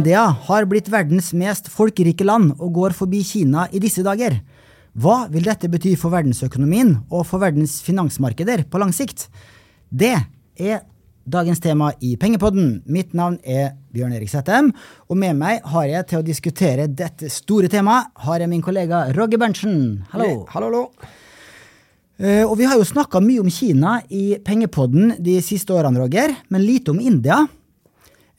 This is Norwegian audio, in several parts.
India har blitt verdens mest folkerike land og går forbi Kina i disse dager. Hva vil dette bety for verdensøkonomien og for verdens finansmarkeder på lang sikt? Det er dagens tema i Pengepodden. Mitt navn er Bjørn Erik Settem, og med meg har jeg til å diskutere dette store temaet har jeg min kollega Roger Berntsen. Hallo. Hallo, hallo. Eh, og vi har jo snakka mye om Kina i Pengepodden de siste årene, Roger, men lite om India.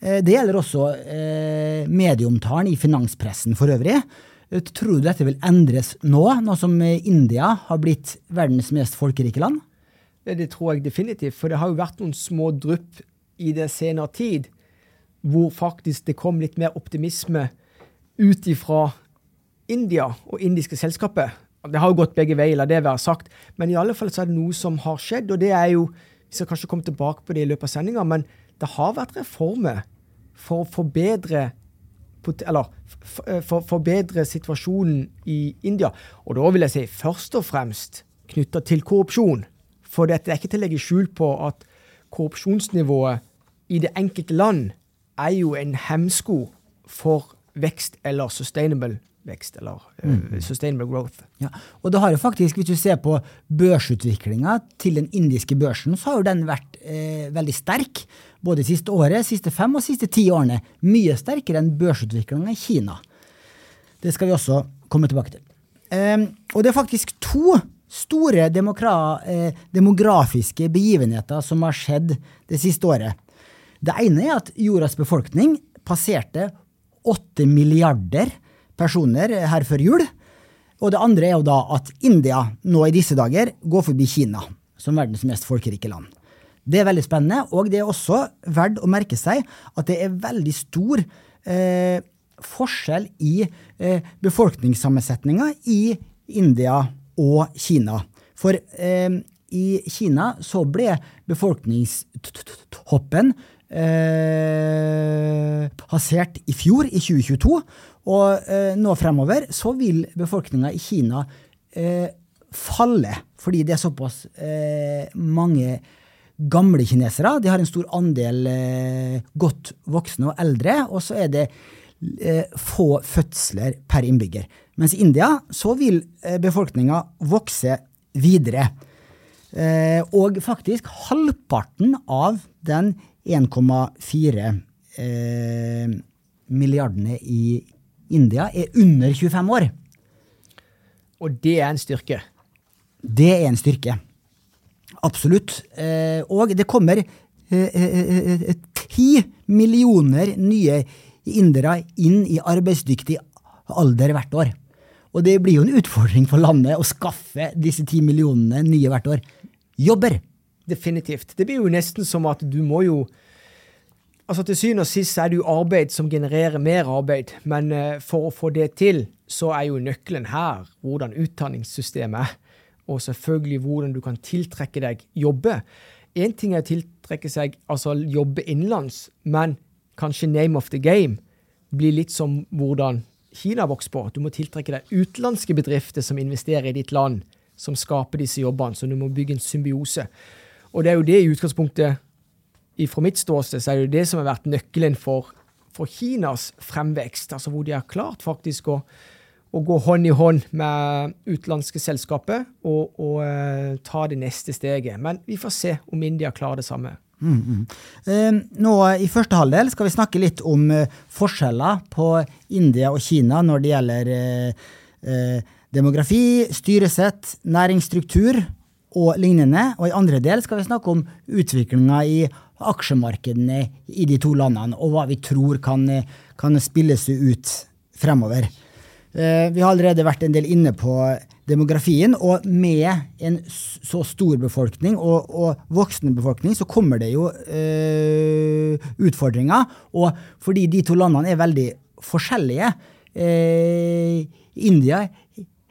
Eh, det gjelder også eh, medieomtalen i finanspressen for øvrig. Eh, Tror du dette vil endres nå, nå som India har blitt verdens mest folkerike land? Det tror jeg definitivt. For det har jo vært noen små drypp i det senere tid hvor faktisk det kom litt mer optimisme ut ifra India og indiske selskaper. Det har jo gått begge veier, la det være sagt. Men i alle fall så er det noe som har skjedd, og det er jo Vi skal kanskje komme tilbake på det i løpet av sendinga, men det har vært reformer for å forbedre eller f- for, forbedre situasjonen i India. Og da vil jeg si først og fremst knytta til korrupsjon. For dette er ikke til å legge skjul på at korrupsjonsnivået i det enkelte land er jo en hemsko for vekst eller sustainable vekst, eller eh, sustainable growth. Ja, og det har jo faktisk, hvis du ser på børsutviklinga til den indiske børsen, så har jo den vært eh, veldig sterk. Både siste året, siste fem og siste ti årene. Mye sterkere enn børsutviklinga i Kina. Det skal vi også komme tilbake til. Ehm, og det er faktisk to store eh, demografiske begivenheter som har skjedd det siste året. Det ene er at jordas befolkning passerte åtte milliarder personer her før jul. Og det andre er jo da at India nå i disse dager går forbi Kina som verdens mest folkerike land. Det er veldig spennende, og det er også verdt å merke seg at det er veldig stor eh, forskjell i eh, befolkningssammensetninga i India og Kina. For eh, i Kina så ble befolkningstoppen eh, passert i fjor, i 2022. Og eh, nå fremover så vil befolkninga i Kina eh, falle, fordi det er såpass eh, mange gamle kinesere. De har en stor andel eh, godt voksne og eldre, og så er det eh, få fødsler per innbygger. Mens i India så vil befolkninga vokse videre. Eh, og faktisk halvparten av den 1,4 eh, milliardene i India er under 25 år. Og det er en styrke. Det er en styrke. Absolutt. Eh, og det kommer ti millioner nye indere inn i arbeidsdyktig alder hvert år. Og det blir jo en utfordring for landet å skaffe disse ti millionene nye hvert år. Jobber. Definitivt. Det blir jo nesten som at du må jo Altså Til syvende og sist er det jo arbeid som genererer mer arbeid, men eh, for å få det til, så er jo nøkkelen her hvordan utdanningssystemet er, og selvfølgelig hvordan du kan tiltrekke deg jobbe. Én ting er å tiltrekke seg, altså jobbe innenlands, men kanskje name of the game blir litt som hvordan Kina vokser på. Du må tiltrekke deg utenlandske bedrifter som investerer i ditt land, som skaper disse jobbene, så du må bygge en symbiose. Og det er jo det i utgangspunktet fra mitt ståsted så er det jo det som har vært nøkkelen for, for Kinas fremvekst. altså Hvor de har klart faktisk å, å gå hånd i hånd med utenlandske selskaper og, og uh, ta det neste steget. Men vi får se om India klarer det samme. Mm, mm. Eh, nå I første halvdel skal vi snakke litt om eh, forskjeller på India og Kina når det gjelder eh, demografi, styresett, næringsstruktur og lignende. Og i andre del skal vi snakke om utviklinga i aksjemarkedene i de to landene, og hva vi tror kan, kan spilles ut fremover. Eh, vi har allerede vært en del inne på demografien, og med en så stor befolkning og, og voksende befolkning, så kommer det jo øh, utfordringer. Og fordi de to landene er veldig forskjellige øh, India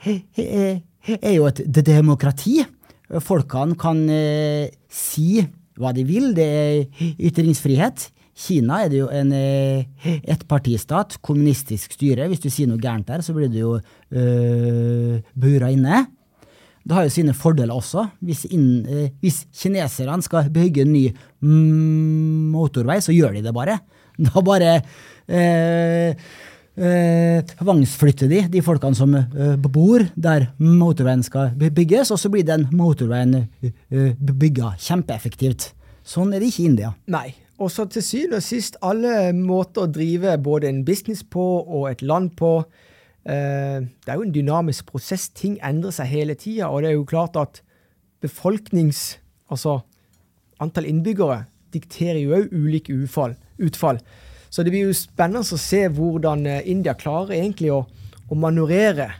er jo et demokrati. Folkene kan eh, si hva de vil. Det er ytringsfrihet. Kina er det jo en eh, ettpartistat, kommunistisk styre. Hvis du sier noe gærent der, så blir du jo eh, bura inne. det har jo sine fordeler også. Hvis, inn, eh, hvis kineserne skal bygge en ny mm, motorvei, så gjør de det bare. Da bare eh, eh, tvangsflytter de de folkene som eh, bor der motorveien skal bygges, og så blir den motorveien eh, bygga kjempeeffektivt. Sånn er det ikke i India. Nei. Og så til syvende og sist, alle måter å drive både en business på og et land på eh, Det er jo en dynamisk prosess. Ting endrer seg hele tida, og det er jo klart at befolknings... Altså antall innbyggere dikterer jo òg ulike utfall. Så det blir jo spennende å se hvordan eh, India klarer egentlig å, å manøvrere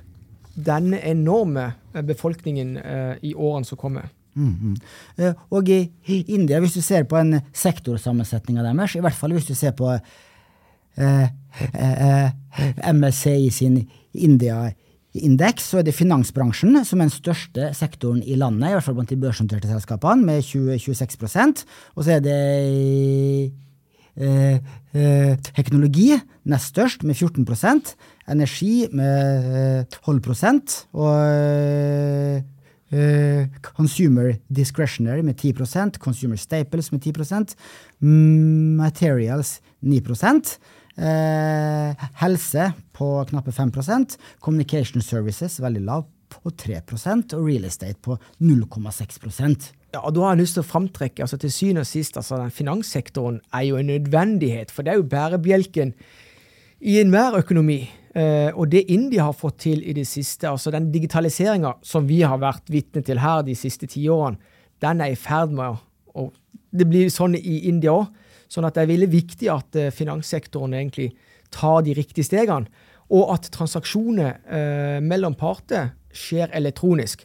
denne enorme eh, befolkningen eh, i årene som kommer. Mhm. Eh, Og i India, hvis du ser på en sektorsammensetning av deres, i hvert fall hvis du ser på eh, eh, MSCI sin India-indeks, så er det finansbransjen som er den største sektoren i landet, i hvert fall blant de børsnoterte selskapene, med 20-26% Og så er det teknologi nest størst, med 14% Energi med eh, 12 og eh, Eh, consumer discretionary med 10% Consumer staples med 10 mm, Materials 9 eh, Helse på knappe 5% Communication services veldig lav på 3% og real estate på 0,6 Ja, og da har jeg lyst til å framtrekke, altså til syvende og sist, altså den finanssektoren er jo en nødvendighet, for det er jo bærebjelken i enhver økonomi. Eh, og det India har fått til i det siste, altså den digitaliseringa som vi har vært vitne til her de siste tiårene, den er i ferd med å og Det blir sånn i India òg. Sånn at det er veldig viktig at eh, finanssektoren egentlig tar de riktige stegene, og at transaksjoner eh, mellom parter skjer elektronisk.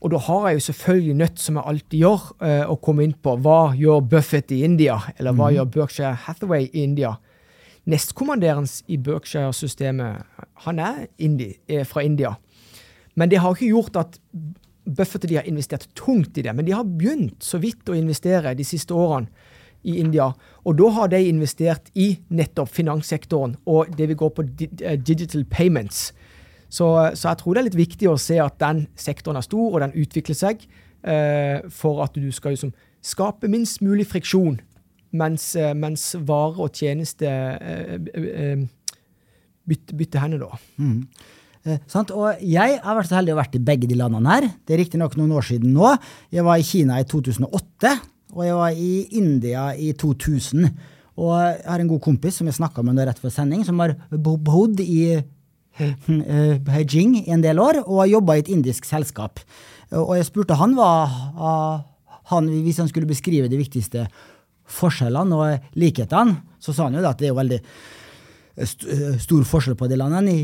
Og da har jeg jo selvfølgelig nødt, som jeg alltid gjør, eh, å komme inn på hva gjør Buffett i India, eller hva gjør Berkshire Hathaway i India. Nestkommanderende i Berkshire-systemet, han er indi, er fra India. Men det har ikke gjort at Buffett og de har investert tungt i det. Men de har begynt så vidt å investere de siste årene i India. Og da har de investert i nettopp finanssektoren og det vi går på eh, digital payments. Så, så jeg tror det er litt viktig å se at den sektoren er stor, og den utvikler seg, eh, for at du skal liksom skape minst mulig friksjon mens, eh, mens varer og tjenester eh, eh, bytter, bytte hender, da. Eh, sant? Og jeg har vært så heldig å vært i begge de landene her. Det er riktignok noen år siden nå. Jeg var i Kina i 2008, og jeg var i India i 2000. Og jeg har en god kompis som jeg snakka med nå rett før sending, som har bodd i eh, Beijing i en del år og har jobba i et indisk selskap. Og jeg spurte han hva han, hvis han skulle beskrive de viktigste forskjellene og likhetene, så sa han jo at det er jo veldig eh, stor forskjell på de landene.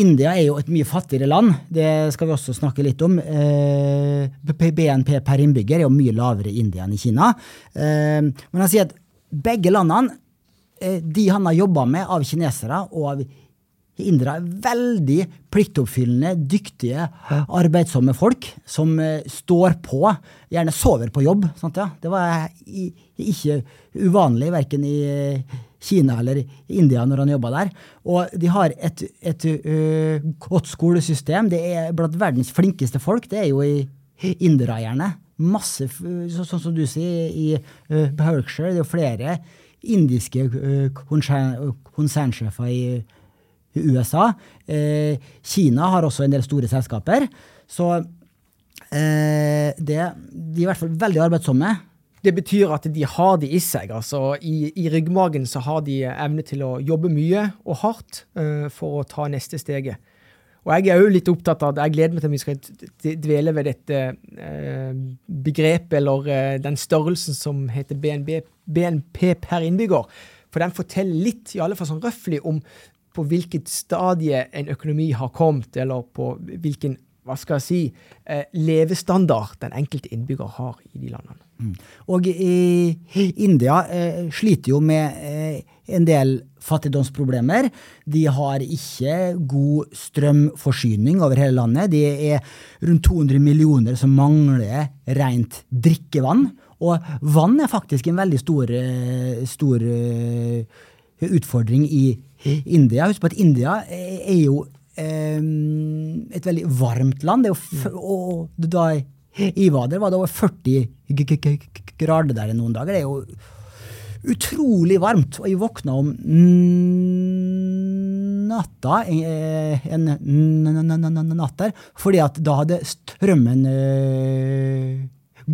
India er jo et mye fattigere land, det skal vi også snakke litt om. Eh, BNP per innbygger er jo mye lavere i India enn i Kina. Eh, men han sier at begge landene, eh, de han har jobba med av kinesere og av indere, er veldig pliktoppfyllende, dyktige, arbeidsomme folk som eh, står på, gjerne sover på jobb. Sant, ja? Det var ikke uvanlig verken i eh, Kina eller India når han jobba der. Og de har et, et uh, godt skolesystem. Det er blant verdens flinkeste folk. Det er jo i indere, gjerne. Masse, så, sånn som du sier, i uh, Berkshire. Det er jo flere indiske konsern, konsernsjefer i USA. Eh, Kina har også en del store selskaper. Så eh, det, de er i hvert fall veldig arbeidsomme. Det betyr at de har det i seg. altså I, i ryggmagen så har de evne til å jobbe mye og hardt eh, for å ta neste steget. Og jeg er jo litt opptatt av. Jeg gleder meg til at vi skal dvele ved dette eh, begrepet, eller eh, den størrelsen som heter BNB, BNP per innbygger. For den forteller litt, i alle fall sånn røftlig, om på hvilket stadie en økonomi har kommet, eller på hvilken hva skal jeg si, eh, levestandard den enkelte innbygger har i de landene. Og i India eh, sliter jo med eh, en del fattigdomsproblemer. De har ikke god strømforsyning over hele landet. De er rundt 200 millioner som mangler rent drikkevann. Og vann er faktisk en veldig stor, eh, stor eh, utfordring i India. Husk på at India er jo eh, et veldig varmt land. Det er jo f og da jeg var der, var det over 40 grader der noen dager. Det er jo utrolig varmt. Og jeg våkna om natta en natt der, fordi at da hadde strømmen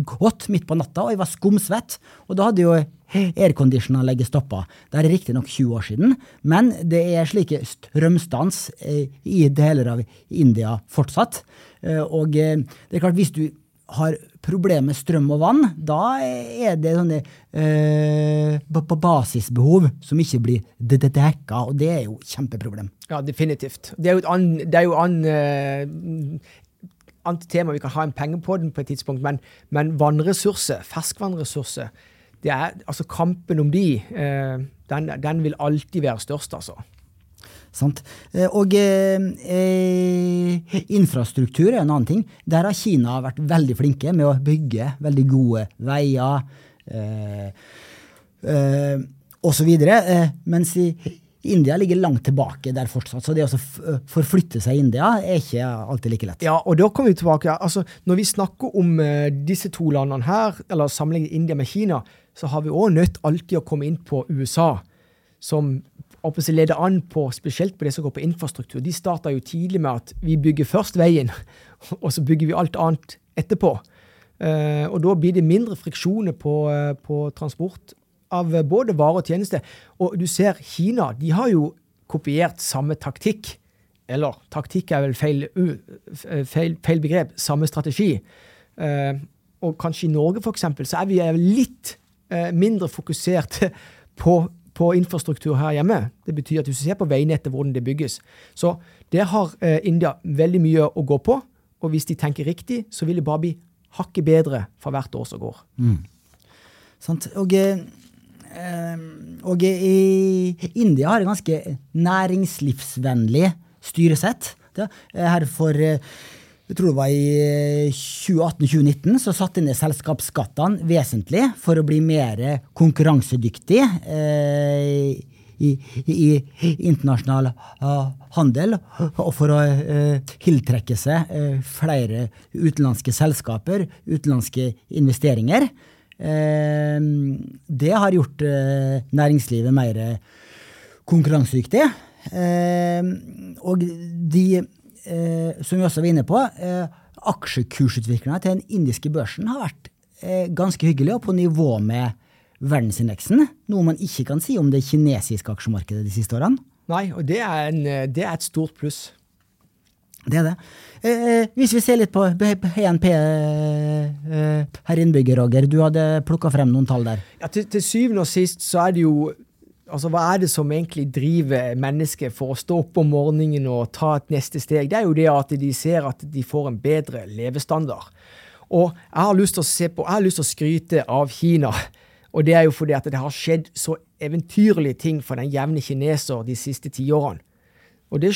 gått midt på natta, og jeg var skumsvett. Og da hadde jo airconditionanlegget stoppa. Det er riktignok 20 år siden, men det er slike strømstans i deler av India fortsatt. Og det er klart, hvis du har problemer med strøm og vann, da er det sånne eh, basisbehov som ikke blir dekka, og det er jo kjempeproblem. Ja, definitivt. Det er jo et annet annet tema, vi kan ha en penge på den på et tidspunkt, men, men vannressurser, ferskvannressurser, det er, altså kampen om de, eh, den, den vil alltid være størst, altså. Sant? Eh, og eh, infrastruktur er en annen ting. Der har Kina vært veldig flinke med å bygge veldig gode veier eh, eh, osv. Eh, mens i India ligger langt tilbake der fortsatt. Så det å forflytte seg i India er ikke alltid like lett. Ja, og da kommer vi tilbake. Altså, når vi snakker om disse to landene her, eller sammenligner India med Kina, så har vi òg nødt alltid å komme inn på USA som leder an på, spesielt på det som går på infrastruktur. De starta jo tidlig med at vi bygger først veien, og så bygger vi alt annet etterpå. Uh, og da blir det mindre friksjoner på, uh, på, transport av både varer og tjenester. Og du ser Kina, de har jo kopiert samme taktikk. Eller taktikk er vel feil, uh, feil, feil begrep. Samme strategi. og kanskje i Norge, for eksempel, så er vi litt mindre fokusert på på infrastruktur her hjemme. Det betyr at hvis du ser på veinettet, hvordan det bygges. Så det har eh, India veldig mye å gå på. Og hvis de tenker riktig, så vil det bare bli hakket bedre for hvert år som går. Mm. Sant. Og, eh, og i India har et ganske næringslivsvennlig styresett. Her for eh, jeg tror det var i 2018-2019, eh, så satte ned selskapsskattene vesentlig for å bli mer konkurransedyktig eh, i, internasjonal handel, og for å uh, tiltrekke seg flere utenlandske selskaper, utenlandske investeringer. Det har gjort næringslivet mer konkurransedyktig. og de eh, som vi også var inne på, eh, aksjekursutviklinga til den indiske børsen har vært eh, ganske hyggelig og på nivå med verdensindeksen. Noe man ikke kan si om det kinesiske aksjemarkedet de siste årene. Nei, og det er, en, det er et stort pluss. Det er det. Eh, hvis vi ser litt på BNP eh, per innbygger, Roger. Du hadde plukka frem noen tall der. Ja, til, til syvende og sist så er det jo Altså, Hva er det som egentlig driver mennesket for å stå opp om morgenen og ta et neste steg? Det er jo det at de ser at de får en bedre levestandard. Og jeg har lyst til å se på, jeg har lyst til å skryte av Kina. Og det er jo fordi at det har skjedd så eventyrlige ting for den jevne kineser de siste tiårene. Og det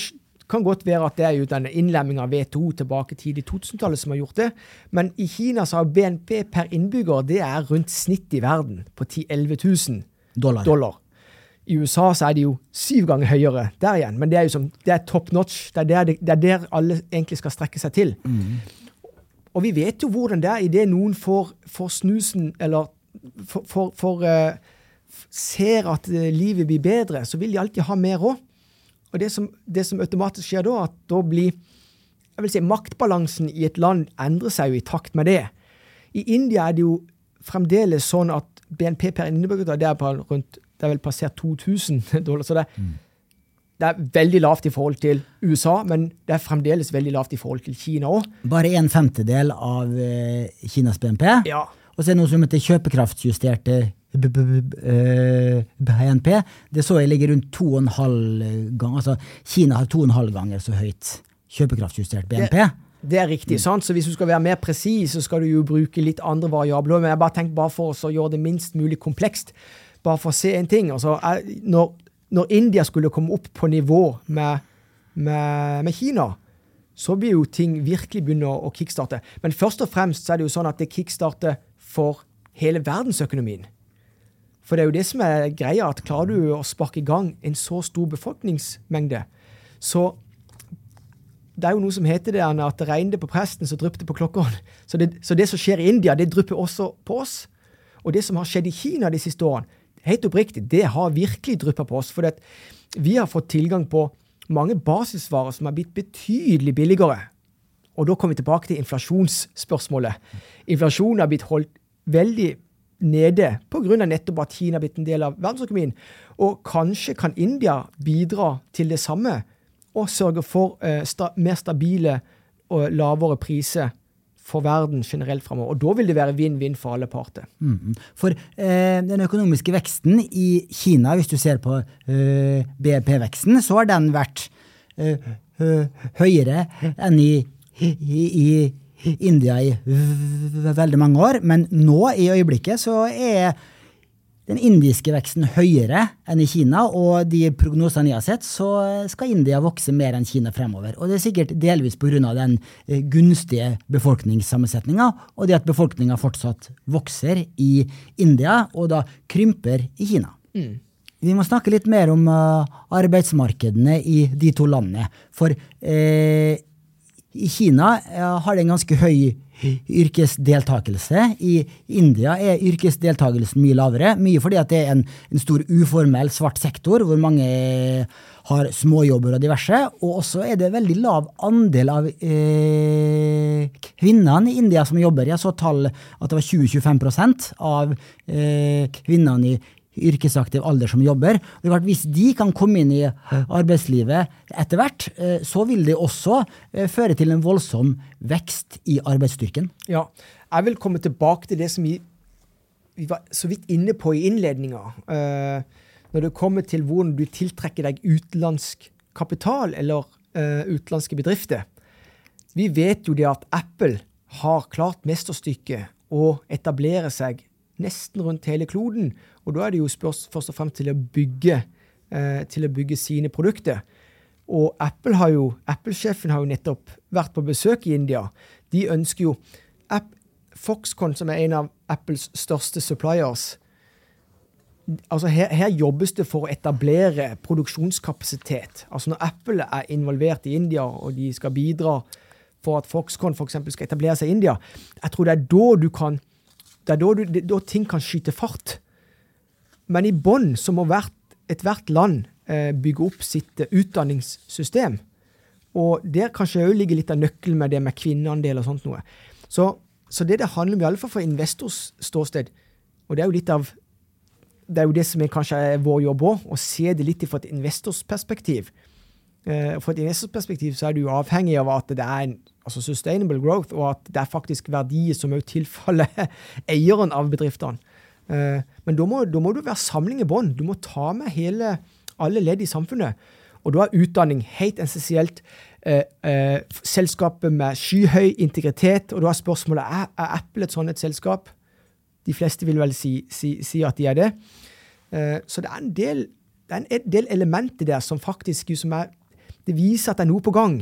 kan godt være at det er jo den innlemmingen av WTO tilbake tidlig 2000-tallet som har gjort det, men i Kina så har BNP per innbygger det er rundt snitt i verden, på 10 000-11 000 dollar. dollar. I USA så er de jo syv ganger høyere der igjen, men det er jo som, det er top notch. Det er der, det, er der alle egentlig skal strekke seg til. Mm. Og vi vet jo hvordan det er idet noen får, får, snusen, eller får, får, får uh, ser at uh, livet blir bedre, så vil de alltid ha mer òg. Og det som, det som, automatisk skjer da, at da blir jeg vil si, Maktbalansen i et land endrer seg jo i takt med det. I India er det jo fremdeles sånn at BNP per innbygger det er på rundt det er vel passert 2000 dollar. Så det, mm. det, er veldig lavt i forhold til USA, men det er fremdeles veldig lavt i forhold til Kina òg. Bare en femtedel av uh, Kinas BNP? Ja. Og så er det noe som heter kjøpekraftsjusterte BNP. Det så jeg ligger rundt to og en halv gang. Altså Kina har to og en halv ganger så høyt kjøpekraftjustert BNP. Det, det er riktig. Mm. sant? Så hvis du skal være mer presis, så skal du jo bruke litt andre variabler. Men jeg bare tenkte bare for å gjøre det minst mulig komplekst. Bare for å se en ting. Altså, når, når, India skulle komme opp på nivå med, med, med Kina, så blir jo ting virkelig begynne å, å kickstarte. Men først og fremst så er det jo sånn at det kickstarter for hele verdensøkonomien. For det er jo det som er greia, at klarer du å sparke i gang en så stor befolkningsmengde, så det er jo noe som heter det at det regner på presten, så drypper det på klokkeren. Så det, så det som skjer i India, det drypper også på oss. Og det som har skjedd i Kina de siste årene, helt oppriktig, det har virkelig dryppa på oss. For vi har fått tilgang på mange basisvarer som har blitt betydelig billigere. Og da kommer vi tilbake til inflasjonsspørsmålet. Inflasjonen har blitt holdt veldig nede pga. nettopp at Kina har blitt en del av verdensøkonomien. Og kanskje kan India bidra til det samme og sørge for eh, sta mer stabile og lavere priser for verden generelt framover. Og da vil det være vinn-vinn for alle parter. Mm. For eh, den økonomiske veksten i Kina, hvis du ser på eh, BNP-veksten, så har den vært eh, høyere enn i, i, i India i veldig mange år, men nå i øyeblikket så er den indiske veksten høyere enn i Kina, og de prognosene jeg har sett, så skal India vokse mer enn Kina fremover. Og det er sikkert delvis pga. den eh, gunstige befolkningssammensetninga, og det at befolkninga fortsatt vokser i India, og da krymper i Kina. Mm. Vi må snakke litt mer om uh, arbeidsmarkedene i de to landene. For eh, i Kina har det en ganske høy yrkesdeltakelse. I India er yrkesdeltakelsen mye lavere. Mye fordi det er en, en, stor uformell svart sektor, hvor mange har småjobber og diverse. Og også er det veldig lav andel av eh, kvinnene i India som jobber. Jeg så tall at det var 20-25% av eh, kvinnene i yrkesaktiv alder som jobber. Er klart, Hvis de kan komme inn i arbeidslivet etter hvert, eh, så vil det også eh, føre til en voldsom vekst i arbeidsstyrken. Ja, jeg vil komme tilbake til det som vi, vi var så vidt inne på i innledninga. Uh, når det kommer til hvordan du tiltrekker deg utenlandsk kapital eller uh, utenlandske bedrifter. Vi vet jo det at Apple har klart mesterstykket å etablere seg nesten rundt hele kloden. Og da er det jo spørs først og fremst til å bygge, eh, til å bygge sine produkter. Og Apple har jo, Apple-sjefen har jo nettopp vært på besøk i India. De ønsker jo App, Foxconn, som er en av Apples største suppliers altså her, her, jobbes det for å etablere produksjonskapasitet. Altså Når Apple er involvert i India, og de skal bidra for at Foxconn for skal etablere seg i India, jeg tror det er da du kan det er da, du, da ting kan skyte fart. Men i bånn så må hvert, ethvert land eh, bygge opp sitt eh, utdanningssystem. Og der kanskje òg ligger litt av nøkkelen med det med kvinneandel og sånt noe. Så, så det det handler om, i alle fall fra investors ståsted, og det er jo litt av det er jo det som er kanskje er vår jobb òg, å se det litt fra et investorsperspektiv. Eh, for et investorsperspektiv så er du avhengig av at det er en altså sustainable growth, og at det er faktisk verdier som òg tilfaller eieren av bedriftene. Eh, men da må, da må, du være samling i bånd. Du må ta med hele, alle ledd i samfunnet. Og da er utdanning helt essensielt. Eh, eh, selskapet med skyhøy integritet, og da er spørsmålet er, er Apple et sånt et selskap. De fleste vil vel si, si, si at de er det. Eh, så det er en del, det er en del elementer der som faktisk som er, det viser at det er noe på gang,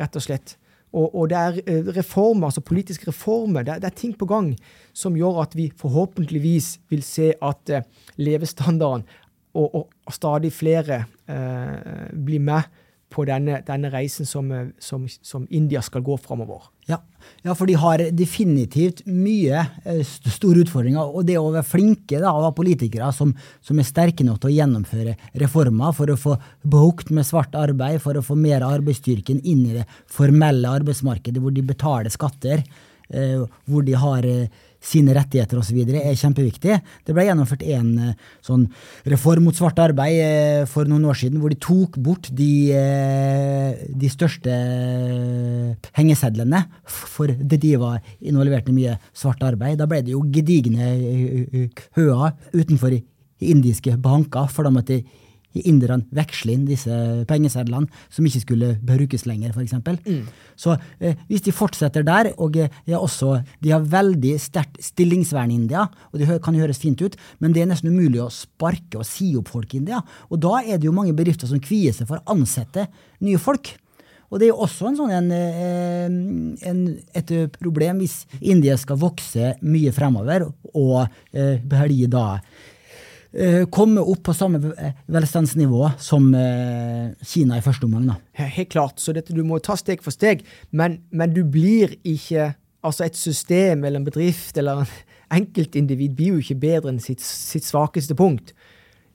rett og slett. Og, og, det er eh, reformer, altså politiske reformer, det, det, er ting på gang som gjør at vi forhåpentligvis vil se at uh, levestandarden og, og, stadig flere eh, blir med på denne, denne reisen som, som, som, India skal gå framover. Ja. ja. for de har definitivt mye store utfordringer. Og det å være flinke da, av politikere som, som, er sterke nok til å gjennomføre reformer for å få bukt med svart arbeid, for å få mer av arbeidsstyrken inn i det formelle arbeidsmarkedet, hvor de betaler skatter, hvor de har sine rettigheter osv. er kjempeviktig. Det ble gjennomført en eh, sånn reform mot svart arbeid eh, for noen år siden, hvor de tok bort de, eh, de største hengesedlene, for de var involvert i mye svart arbeid. Da ble det jo gedigne køer utenfor indiske banker, for da måtte inderne veksle inn disse pengesedlene som ikke skulle brukes lenger, f.eks. Mm. Så eh, hvis de fortsetter der, og eh, også, de har veldig sterkt stillingsvern i India, og det kan høres fint ut, men det er nesten umulig å sparke og si opp folk i India. Og da er det jo mange bedrifter som kvier seg for å ansette nye folk. Og det er jo også en sånn en, eh, en, et problem hvis India skal vokse mye fremover og eh, da komme opp på samme eh, velstandsnivå som eh, Kina i første omgang. Helt klart. Så dette, du må ta steg for steg, men, men du blir ikke Altså et system eller en bedrift eller en enkeltindivid blir jo ikke bedre enn sitt, sitt svakeste punkt.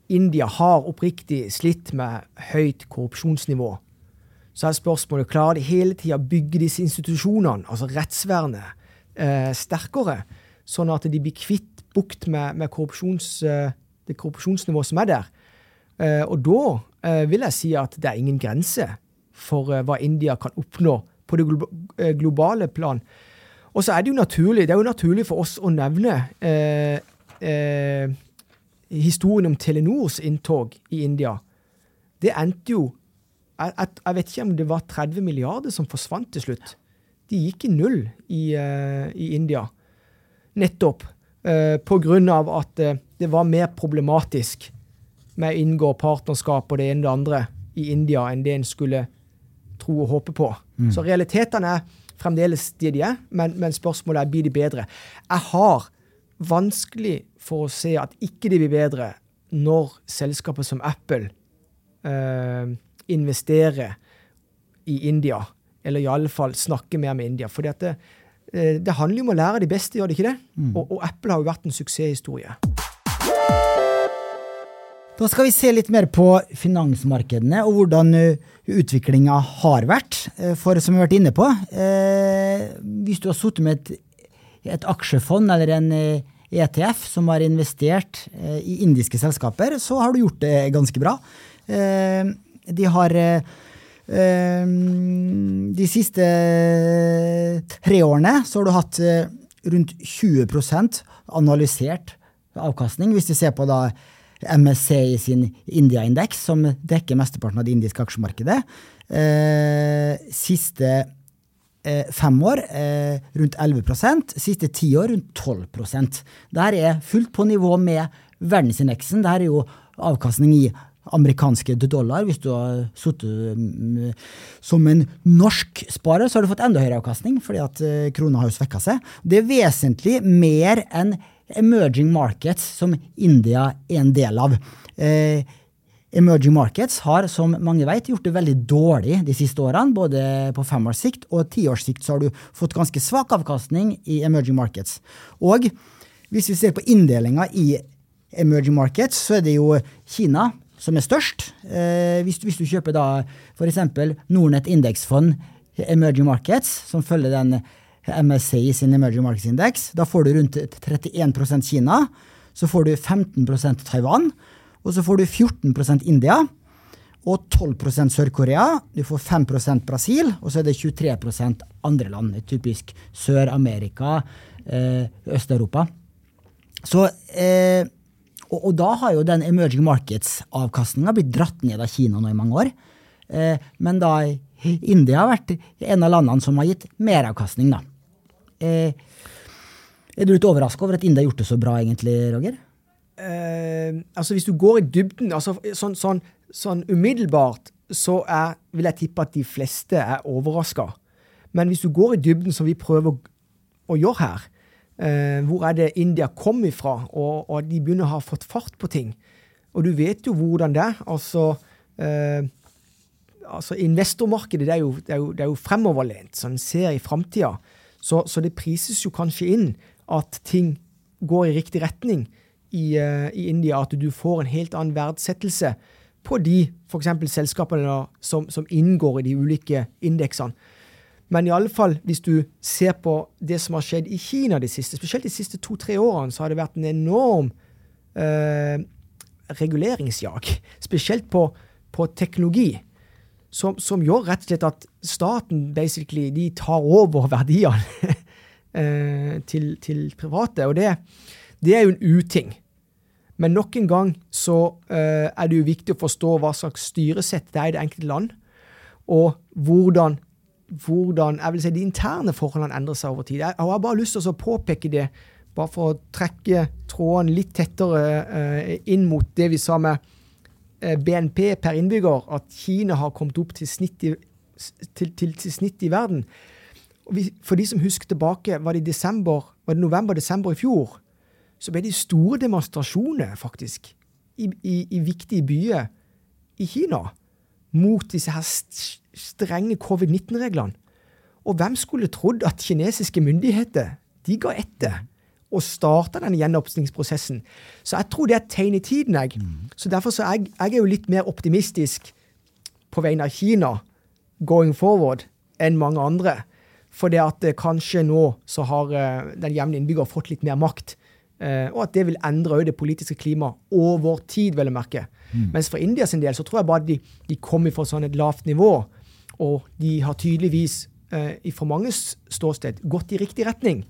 India har oppriktig slitt med høyt korrupsjonsnivå. Så er spørsmålet klarer de hele tida å bygge disse institusjonene, altså rettsvernet, eh, sterkere, sånn at de blir kvitt bukt med, med korrupsjons, eh, det korrupsjonsnivået som er der. Eh, og da eh, vil jeg si at det er ingen grense for eh, hva India kan oppnå på det glo eh, globale plan. Og så er det jo naturlig, det er jo naturlig for oss å nevne historien om Telenors inntog i India. Det endte jo jeg, jeg, vet ikke om det var 30 milliarder som forsvant til slutt. De gikk i null i, uh, i India. Nettopp uh, på grunn av at uh, det var mer problematisk med å inngå partnerskap og det ene og det andre i India enn det en skulle tro og håpe på. Mm. Så realitetene er fremdeles de de er, men, men spørsmålet er blir de bedre. Jeg har vanskelig for å se at ikke de blir bedre når selskaper som Apple uh, investerer i India. Eller iallfall snakker mer med India. For det, eh, det, handler jo om å lære de beste, gjør det ikke det? Mm. Og, og Apple har jo vært en suksesshistorie. Da skal vi se litt mer på finansmarkedene og hvordan eh, utviklinga har vært. Eh, for som vi har vært inne på, hvis du har sittet med et, et, aksjefond eller en ETF som har investert i indiske selskaper, så har du gjort det ganske bra. De har eh, eh, De siste tre årene så har du hatt eh, rundt 20% analysert avkastning, hvis du ser på da MSC i sin India-indeks, som dekker mesteparten av det indiske aksjemarkedet. siste fem år rundt 11% siste ti år rundt 12% Dette er fullt på nivå med verdensindeksen. Dette er jo avkastning i amerikanske dollar. Hvis du har sittet mm, som en norsk sparer, så har du fått enda høyere avkastning, fordi at eh, krona har jo svekka seg. Det er vesentlig mer enn emerging markets, som India er en del av. Eh, emerging markets har, som mange vet, gjort det veldig dårlig de siste årene. Både på femårs sikt og tiårs sikt så har du fått ganske svak avkastning i emerging markets. Og hvis vi ser på inndelinga i emerging markets, så er det jo Kina som er størst. Eh, hvis, hvis, du kjøper da f.eks. Nordnett indeksfond Emerging Markets, som følger den MSCI sin Emerging Markets Index, da får du rundt 31% Kina. Så får du 15% Taiwan, og så får du 14% India. Og 12 Sør-Korea. Du får 5% Brasil, og så er det 23 andre land. Typisk Sør-Amerika, eh, Øst-Europa. Så eh, og, og, da har jo den emerging markets-avkastninga blitt dratt ned av Kina nå i mange år. Eh, men da India har vært en av landene som har gitt meravkastning, da. Eh, er du litt overraska over at Inde har gjort det så bra, egentlig, Roger? Eh, altså Hvis du går i dybden, altså sånn, sånn, sånn umiddelbart, så er, vil jeg tippe at de fleste er overraska. Men hvis du går i dybden, som vi prøver å, å gjøre her, Eh, hvor er det India kom ifra? Og, og, de begynner å ha fått fart på ting. Og du vet jo hvordan det er. Altså, eh, altså investormarkedet det er, jo, det, er jo, det er jo fremoverlent, så en ser i framtida. Så, så, det prises jo kanskje inn at ting går i riktig retning i, uh, i India. At du får en helt annen verdsettelse på de f.eks. selskapene som, som inngår i de ulike indeksene. Men i alle fall, hvis du ser på det som har skjedd i Kina de siste, spesielt de siste to-tre årene, så har det vært en enorm eh, reguleringsjag. Spesielt på, på teknologi. Som, som, gjør rett og slett at staten basically, de tar over verdiene eh, til, til, private. Og det, det, er jo en uting. Men nok en gang så uh, er det jo viktig å forstå hva slags styresett det er i det enkelte land, og hvordan hvordan jeg vil si, de interne forholdene endrer seg over tid. Jeg har bare lyst til å påpeke det, bare for å trekke tråden litt tettere uh, inn mot det vi sa med BNP per innbygger, at Kina har kommet opp til snitt i, til, til, til snitt i verden. Vi, for de som husker tilbake, var det, det november-desember i fjor, så ble det store demonstrasjoner faktisk i, i, i viktige byer i Kina mot disse her strenge covid-19-reglene. Og hvem skulle trodd at kinesiske myndigheter de ga etter og starta denne gjenåpningsprosessen? Så jeg tror det er et tegn i tiden. jeg. Mm. Så Derfor så er jeg, jeg er jo litt mer optimistisk på vegne av Kina going forward enn mange andre. For det at eh, kanskje nå så har uh, den jevne innbygger fått litt mer makt. Uh, og at det vil endre det politiske klimaet over tid, vil jeg merke. Mm. Mens for India sin del så tror jeg bare de, de kommer fra sånn et lavt nivå. Og de har tydeligvis, uh, for manges ståsted, gått i riktig retning.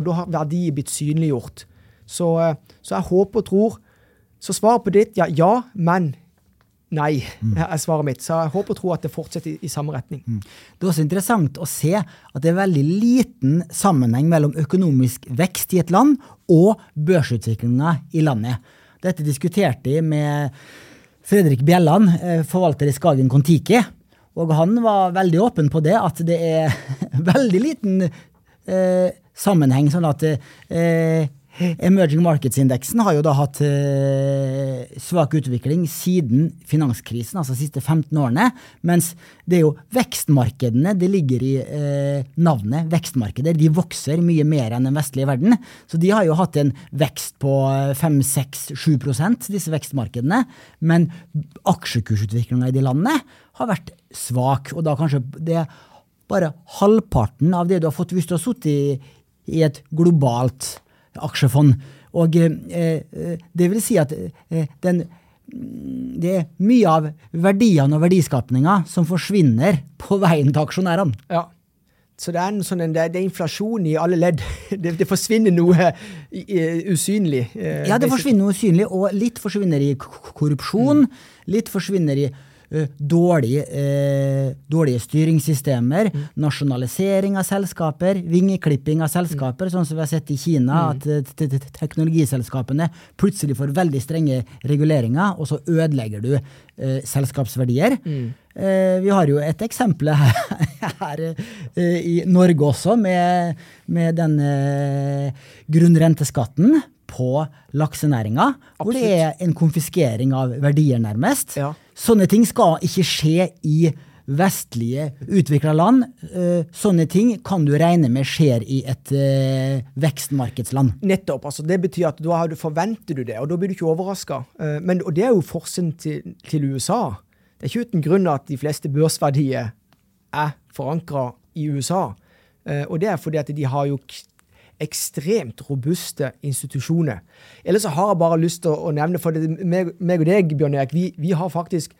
Og da har verdier blitt synliggjort. Så, så jeg håper og tror Så svaret på ditt ja, ja, men Nei, mm. er svaret mitt. Så jeg håper og tror at det fortsetter i, i samme retning. Mm. Det er også interessant å se at det er veldig liten sammenheng mellom økonomisk vekst i et land og børsutviklinga i landet. Dette diskuterte jeg med Fredrik Bjelland, eh, forvalter i Skagen Kon-Tiki. Og han var veldig åpen på det, at det er veldig liten eh, sammenheng. Sånn at eh, Emerging Markets-indeksen har jo da hatt eh, svak utvikling siden finanskrisen, altså de siste 15 årene. Mens det er jo vekstmarkedene det ligger i eh, navnet. Vekstmarkeder. De vokser mye mer enn den vestlige verden. Så de har jo hatt en vekst på 5-6-7% disse vekstmarkedene. Men aksjekursutviklinga i de landene har vært svak. Og da kanskje det er bare halvparten av det du har fått hvis du har sittet i, i et globalt aksjefond. Og eh, eh, det vil si at eh, den, det er mye av verdiene og verdiskapninga som forsvinner på veien til aksjonærene. Ja. Så det er, sånn, det er, inflasjon i alle ledd. Det, det forsvinner noe usynlig. Ja, det forsvinner noe usynlig, og litt forsvinner i korrupsjon. Mm. Litt forsvinner i dårlige, eh, dårlige styringssystemer, mm. nasjonalisering av selskaper, vingeklipping av selskaper, mm. sånn som vi har sett i Kina, mm. at eh, teknologiselskapene plutselig får veldig strenge reguleringer, og så ødelegger du eh, selskapsverdier. Mm. Eh, vi har jo et eksempel her, her eh, i Norge også, med, med den grunnrenteskatten på laksenæringa, hvor det er en konfiskering av verdier, nærmest. Ja. Sånne ting skal ikke skje i vestlige utvikla land. Uh, sånne ting kan du regne med skjer i et uh, vekstmarkedsland. Nettopp. altså Det betyr at da forventer du det, og da blir du ikke overraska. Eh, og det er jo forskjellen til, til, USA. Det er ikke uten grunn at de fleste børsverdier er forankra i USA. og det er fordi at de har jo ekstremt robuste institusjoner. Ellers så har jeg bare lyst til å nevne, for det, meg, meg og deg, Bjørn Erik, vi, vi har faktisk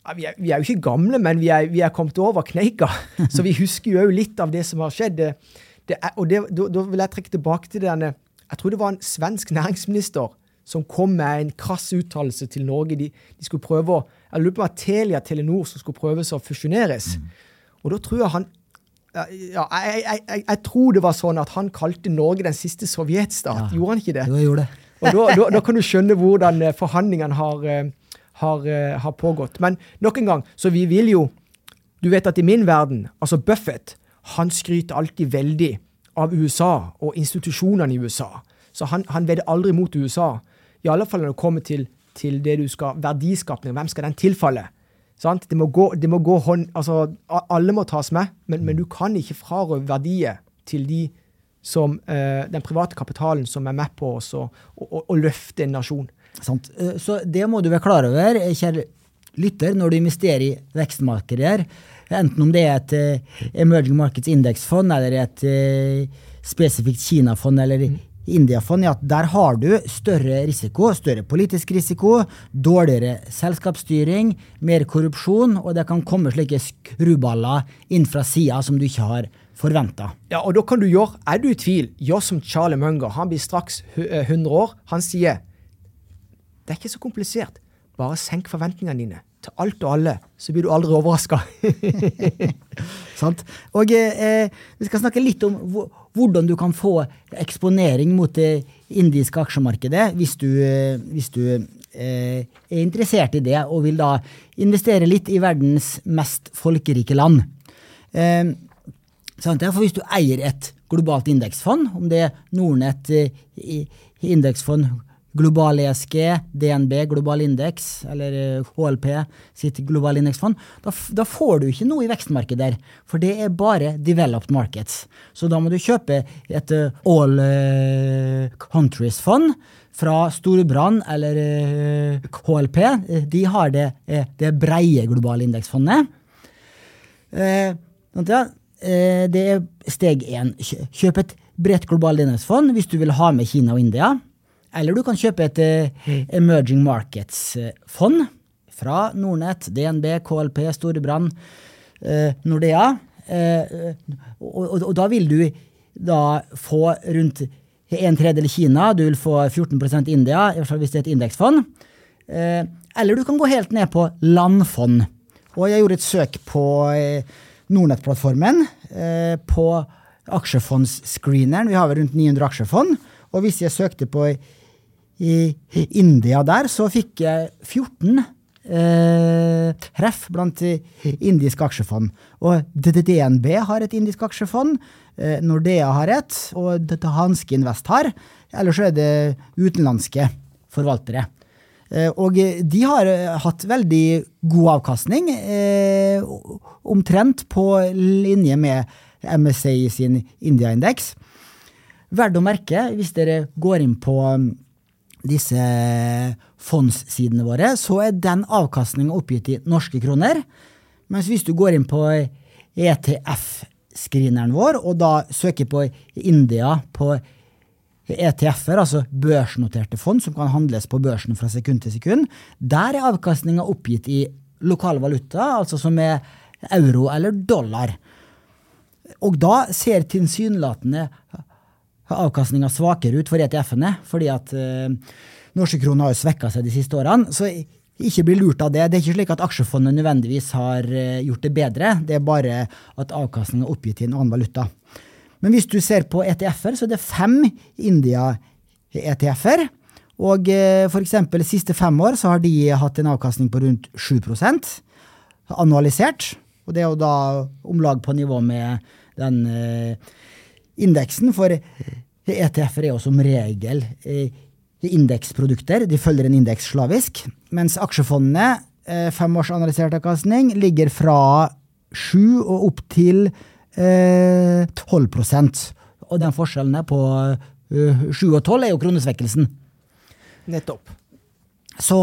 ja, vi, er, vi, er, jo ikke gamle, men vi er, vi er kommet over kneika. Så vi husker jo litt av det som har skjedd. Det, det er, og da vil jeg trekke tilbake til denne Jeg tror det var en svensk næringsminister som kom med en krass uttalelse til Norge. De, de, skulle prøve å, Jeg lurer på om Telia Telenor som skulle prøves å fusjoneres. Mm. Og da tror jeg han ja, jeg, jeg, jeg, jeg, tror det var sånn at han kalte Norge den siste sovjetstat. Ja, gjorde han ikke det? Jo, jeg gjorde det. Og da, da, da, kan du skjønne hvordan eh, forhandlingene har, eh, har, eh, har, pågått. Men nok en gang, så vi vil jo Du vet at i min verden, altså Buffett, han skryter alltid veldig av USA og institusjonene i USA. Så han, han vedder aldri mot USA. I alle fall når det kommer til, til det du skal verdiskapning. Hvem skal den tilfalle? Det må, gå, det må gå, hånd Altså, alle må tas med, men, men du kan ikke frarøve verdier til de som eh, den private kapitalen som er med på oss å, å, å løfte en nasjon. Sant. Eh, så det må du være klar over, eh, kjære lytter, når du investerer i vekstmarkeder. Enten om det er et uh, Emerging Markets Index-fond eller et uh, spesifikt Kina-fond eller mm. India-fond er at der har du større risiko, større politisk risiko, dårligere selskapsstyring, mer korrupsjon, og det kan komme slike skruballer inn fra sida som du ikke har forventa. Ja, og da kan du gjøre, er du i tvil, gjør som Charlie Munger. Han blir straks 100 eh, år. Han sier det er ikke så komplisert. Bare senk forventningene dine til alt og alle, så blir du aldri overraska. Sant. Og eh, vi skal snakke litt om hvordan du kan få eksponering mot det indiske aksjemarkedet hvis du, hvis du eh, er interessert i det og vil da investere litt i verdens mest folkerike land. Eh, for hvis du eier et globalt indeksfond, om det er Nordnett eh, indeksfond Global ESG, DNB, global indeks, eller HLP sitt global indeksfond, da, da, får du ikke noe i vekstmarkedet der. For det er bare developed markets. Så da må du kjøpe et all countries-fond fra Storbrann eller HLP. De har det, det breie globale indeksfondet. Det er steg én. Kjøp et bredt globalt indeksfond hvis du vil ha med Kina og India. Eller du kan kjøpe et uh, Emerging Markets-fond fra Nordnett, DNB, KLP, Storebrand, uh, Nordea. Og, da vil du da få rundt en tredjedel Kina, du vil få 14 India, i hvert fall hvis det er et indeksfond. eller du kan gå helt ned på landfond. Og jeg gjorde et søk på Nordnett-plattformen, på aksjefondsscreeneren. Vi har vel rundt 900 aksjefond. Og hvis jeg søkte på i India der, så fikk jeg 14 eh, treff blant indiske aksjefond. Og DNB har et indisk aksjefond, eh, Nordea har et, og Hanske Invest har. Ellers er det utenlandske forvaltere. Eh, og de har hatt veldig god avkastning, eh, omtrent på linje med MSA sin India-indeks. Verdt å merke, hvis dere går inn på disse fondssidene våre, så er den avkastninga oppgitt i norske kroner. Mens hvis du går inn på ETF-screeneren vår, og da søker på India på ETF-er, altså børsnoterte fond som kan handles på børsen fra sekund til sekund, der er avkastninga oppgitt i lokal valuta, altså som er euro eller dollar. Og da ser tilsynelatende avkastninga svakere ut for ETF-ene, fordi at uh, norske kroner har jo svekka seg de siste årene. Så ikke bli lurt av det. Det er ikke slik at aksjefondet nødvendigvis har uh, gjort det bedre, det er bare at avkastninga er oppgitt i en annen valuta. Men hvis du ser på ETF-er, så er det fem India-ETF-er. Og uh, f.eks. de siste fem år så har de hatt en avkastning på rundt 7% annualisert. Og det er jo da om lag på nivå med den uh, Indeksen for ETF-er er jo som regel eh, indeksprodukter. De følger en indeks slavisk. Mens aksjefondene, eh, fem års analysert avkastning, ligger fra 7 og opp til eh, 12% Og den forskjellen på uh, 7 og 12 er jo kronesvekkelsen. Nettopp. Så,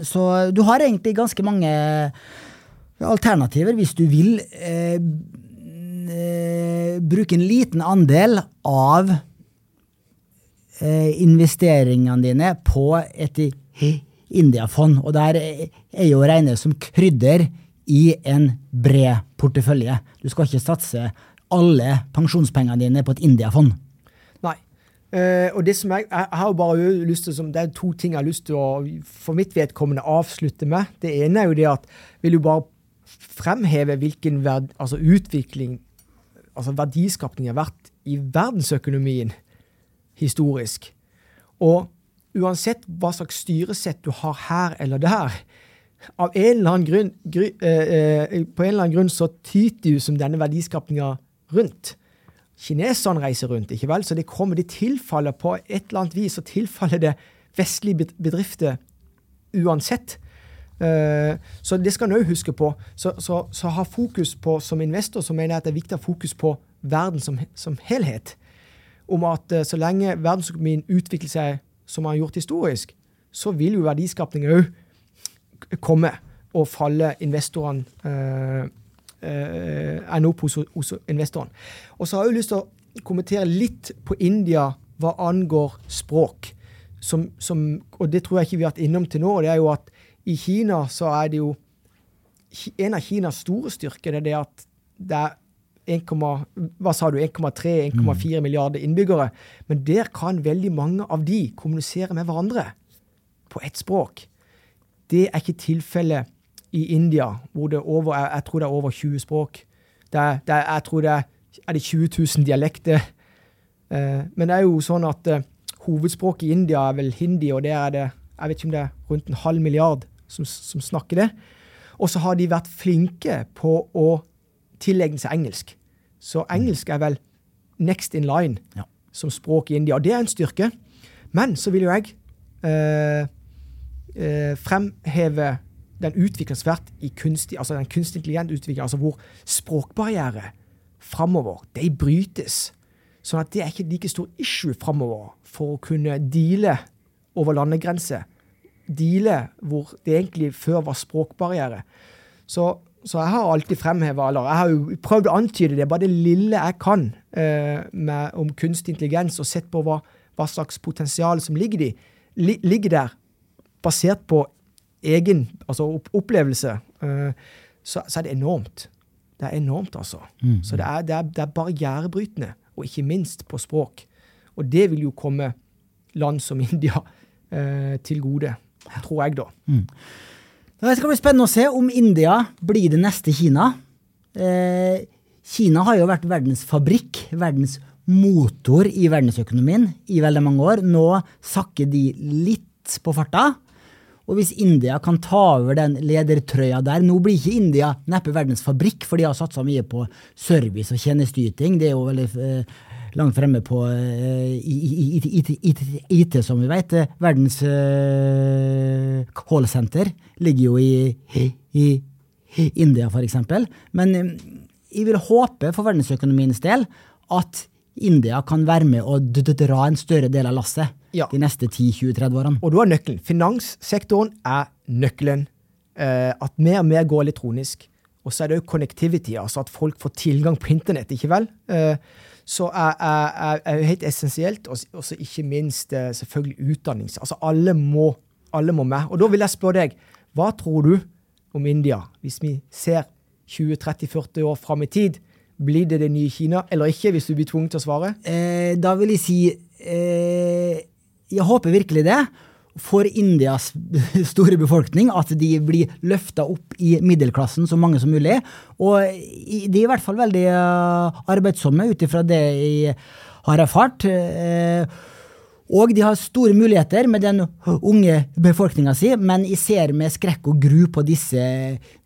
så, du har egentlig ganske mange alternativer hvis du vil eh, eh, bruke en liten andel av eh, investeringene dine på et India-fond. Og der er jo regnet som krydder i en bred portefølje. Du skal ikke satse alle pensjonspengene dine på et India-fond. Nei. Uh, og det som jeg, jeg har bare lyst til, Det er to ting jeg har lyst til å for mitt vedkommende avslutte med. Det ene er jo det at vil jo bare fremheve hvilken verd, altså utvikling altså verdiskapning har vært i verdensøkonomien historisk. Og uansett hva slags styresett du har her eller der, av en eller annen grunn, gry, eh, eh, på en eller annen grunn så tyter du som denne verdiskapninga rundt. Kineserne reiser rundt, ikke vel? Så det kommer, de tilfaller på et eller annet vis, så tilfaller det vestlige bedrifter uansett. Eh, så det skal en òg huske på. Så, så, så, ha fokus på, som investor så mener jeg at det er viktig å ha fokus på verden som, som helhet. Om at uh, så lenge verdensøkonomien utvikler seg som den har gjort historisk, så vil jo verdiskapning òg komme og falle investorene øh, øh, ende opp hos, hos investoren. Og så har jeg jo lyst til å kommentere litt på India hva angår språk. Som, som, og det tror jeg ikke vi har vært innom til nå. og det er jo at i Kina så er det jo En av Kinas store styrker er det at det er 1, hva sa du, 1,3-1,4 mm. milliarder innbyggere. Men der kan veldig mange av de kommunisere med hverandre på ett språk. Det er ikke tilfellet i India, hvor det over, jeg, tror det er over 20 språk. Det er, det er, jeg tror det er, er det 20 000 dialekter. Eh, men det er jo sånn at eh, hovedspråket i India er vel hindi, og der er det jeg vet ikke om det er rundt en halv milliard som, som snakker det. Og så har de vært flinke på å tilegne seg engelsk. Så engelsk er vel next in line ja. som språk i India. Og det er en styrke. Men så vil jo jeg eh, eh, fremheve den utviklingen som i kunstig, altså den kunstig intelligent utvikling, altså hvor språkbarriere framover, de brytes. Sånn at det er ikke like stor issue framover for å kunne deale over landegrenser. Deale hvor det egentlig før var språkbarriere. Så, så jeg har alltid fremheva, eller jeg har jo prøvd å antyde det, bare det lille jeg kan eh, med, om kunstig intelligens, og sett på hva, hva slags potensial som ligger, de, li, ligger der, basert på egen altså opplevelse, eh, så, så, er det enormt. Det er enormt, altså. Mm. Så det er, det, er, det er, barrierebrytende, og ikke minst på språk. Og det vil jo komme land som India eh, til gode, tror jeg, da. Mm. Det skal bli spennende å se om India blir det neste Kina. Eh, Kina har jo vært verdens fabrikk, verdens motor i verdensøkonomien i veldig mange år. Nå sakker de litt på farta. Og hvis India kan ta over den ledertrøya der Nå blir ikke India neppe verdens fabrikk, for de har satsa mye på service og tjenesteyting. Det er jo veldig eh, langt fremme på IT, som vi vet. Verdens uh, callsenter ligger jo i, i, India, f.eks. Men jeg vil håpe for verdensøkonomiens del at India kan være med og dra en større del av lasset ja. de neste 10-20-30 årene. Og du har nøkkelen. Finanssektoren er nøkkelen. Eh, at mer og mer går elektronisk. Og så er det jo connectivity, altså at folk får tilgang på internett, ikke vel? Eh, så er, er, helt essensielt. Og ikke minst eh, selvfølgelig utdanning. Altså alle må, alle må med. Og da vil jeg spørre deg, hva tror du om India, hvis vi ser 20-30-40 år fram i tid? Blir det det nye Kina, eller ikke, hvis du blir tvunget til å svare? Eh, da vil jeg si eh, jeg håper virkelig det for Indias store befolkning, at de blir løfta opp i middelklassen så mange som mulig. Og de er i hvert fall veldig eh, arbeidsomme ut ifra det jeg har erfart. Og de har store muligheter med den unge befolkninga si, men jeg ser med skrekk og gru på disse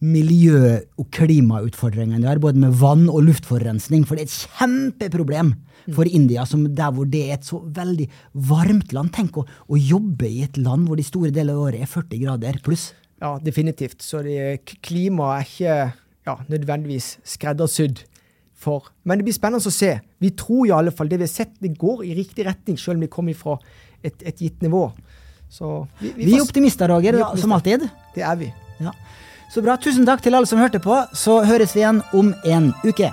miljø- og klimautfordringene de har, både med vann- og luftforurensning, for det er et kjempeproblem for India, som der hvor det er et så veldig varmt land. Tenk å, å jobbe i et land hvor de store deler av året er 40 grader pluss. Ja, definitivt. Så klimaet er ikke ja, nødvendigvis skreddersydd for Men det blir spennende å se. Vi tror i alle fall det vi har sett, det går i riktig retning, selv om det kommer fra et, et gitt nivå. Så vi, vi, vi er optimister, Roger, som alltid. Det er vi. Ja. Så bra. Tusen takk til alle som hørte på. Så høres vi igjen om en uke.